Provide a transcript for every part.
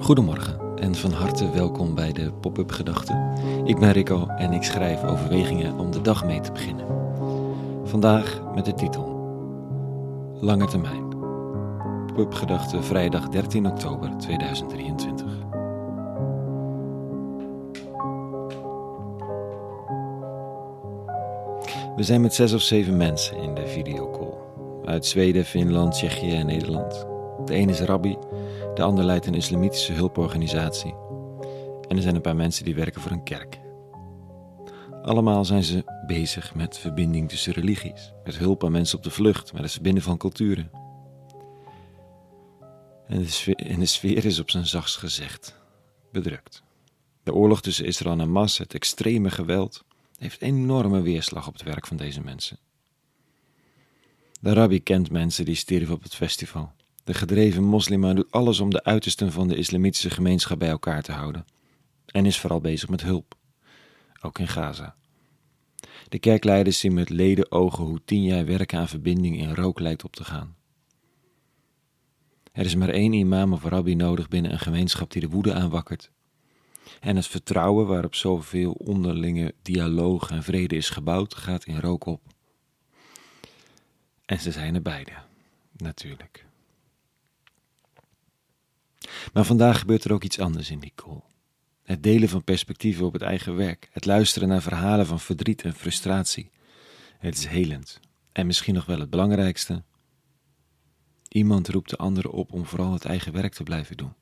Goedemorgen en van harte welkom bij de Pop-up Gedachten. Ik ben Rico en ik schrijf overwegingen om de dag mee te beginnen. Vandaag met de titel Lange termijn. Pop-up Gedachten vrijdag 13 oktober 2023. We zijn met zes of zeven mensen in de videocall. Uit Zweden, Finland, Tsjechië en Nederland. De een is rabbi, de ander leidt een islamitische hulporganisatie. En er zijn een paar mensen die werken voor een kerk. Allemaal zijn ze bezig met verbinding tussen religies, met hulp aan mensen op de vlucht, met het verbinden van culturen. En de sfeer, de sfeer is op zijn zachtst gezegd bedrukt. De oorlog tussen Israël en Hamas, het extreme geweld, heeft enorme weerslag op het werk van deze mensen. De rabbi kent mensen die stierven op het festival. De gedreven moslima doet alles om de uitersten van de islamitische gemeenschap bij elkaar te houden. En is vooral bezig met hulp. Ook in Gaza. De kerkleiders zien met leden ogen hoe tien jaar werken aan verbinding in rook lijkt op te gaan. Er is maar één imam of rabbi nodig binnen een gemeenschap die de woede aanwakkert. En het vertrouwen waarop zoveel onderlinge dialoog en vrede is gebouwd, gaat in rook op. En ze zijn er beide, natuurlijk. Maar vandaag gebeurt er ook iets anders in die call. Het delen van perspectieven op het eigen werk, het luisteren naar verhalen van verdriet en frustratie. Het is helend. En misschien nog wel het belangrijkste. Iemand roept de anderen op om vooral het eigen werk te blijven doen.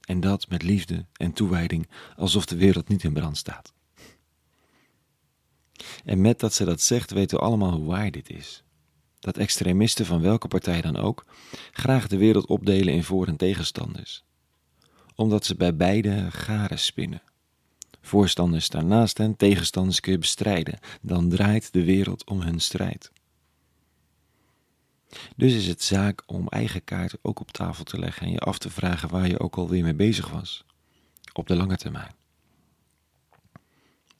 En dat met liefde en toewijding, alsof de wereld niet in brand staat. En met dat ze dat zegt, weten we allemaal hoe waar dit is dat extremisten van welke partij dan ook graag de wereld opdelen in voor- en tegenstanders, omdat ze bij beide garen spinnen. Voorstanders staan naast hen, tegenstanders kun je bestrijden, dan draait de wereld om hun strijd. Dus is het zaak om eigen kaarten ook op tafel te leggen en je af te vragen waar je ook alweer mee bezig was, op de lange termijn.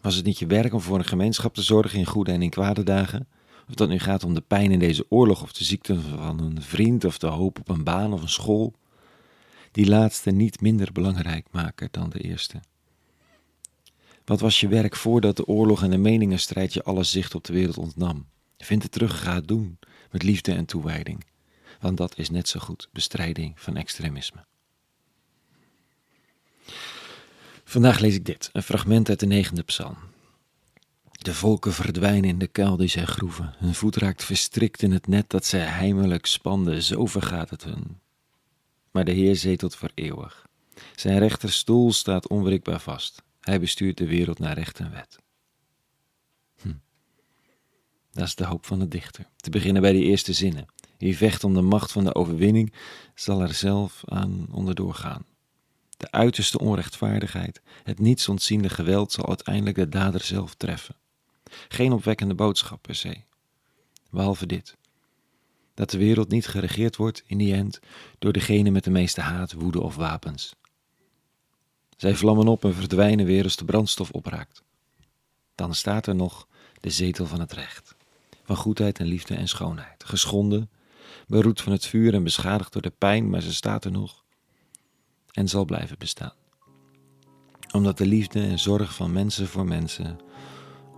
Was het niet je werk om voor een gemeenschap te zorgen in goede en in kwade dagen? Of dat nu gaat om de pijn in deze oorlog of de ziekte van een vriend of de hoop op een baan of een school. Die laatste niet minder belangrijk maken dan de eerste. Wat was je werk voordat de oorlog en de meningenstrijd je alle zicht op de wereld ontnam? Vind het terug, ga doen, met liefde en toewijding. Want dat is net zo goed bestrijding van extremisme. Vandaag lees ik dit, een fragment uit de negende psalm. De volken verdwijnen in de kuil die zij groeven. Hun voet raakt verstrikt in het net dat zij heimelijk spanden. Zo vergaat het hun. Maar de Heer zetelt voor eeuwig. Zijn rechterstoel staat onwrikbaar vast. Hij bestuurt de wereld naar recht en wet. Hm. Dat is de hoop van de dichter. Te beginnen bij die eerste zinnen. Wie vecht om de macht van de overwinning, zal er zelf aan onderdoor gaan. De uiterste onrechtvaardigheid, het niets ontziende geweld zal uiteindelijk de dader zelf treffen. Geen opwekkende boodschap per se. Behalve dit: dat de wereld niet geregeerd wordt in die end door degene met de meeste haat, woede of wapens. Zij vlammen op en verdwijnen weer als de brandstof opraakt. Dan staat er nog de zetel van het recht, van goedheid en liefde en schoonheid, geschonden, beroerd van het vuur en beschadigd door de pijn, maar ze staat er nog en zal blijven bestaan. Omdat de liefde en zorg van mensen voor mensen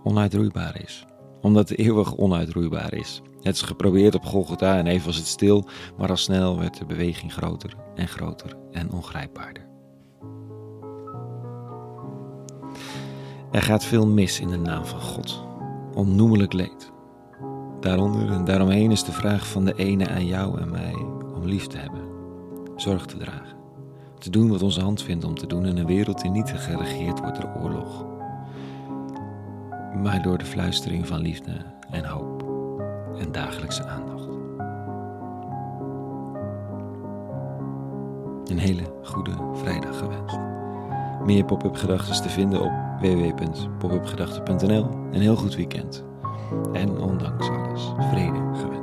onuitroeibaar is. Omdat het eeuwig onuitroeibaar is. Het is geprobeerd op Golgotha en even was het stil, maar al snel werd de beweging groter en groter en ongrijpbaarder. Er gaat veel mis in de naam van God. Onnoemelijk leed. Daaronder en daaromheen is de vraag van de ene aan jou en mij om lief te hebben, zorg te dragen, te doen wat onze hand vindt om te doen in een wereld die niet geregeerd wordt door oorlog, maar door de fluistering van liefde en hoop en dagelijkse aandacht. Een hele goede vrijdag gewenst. Meer pop-up gedachten te vinden op www.popupgedachten.nl. Een heel goed weekend. En ondanks alles vrede gewenst.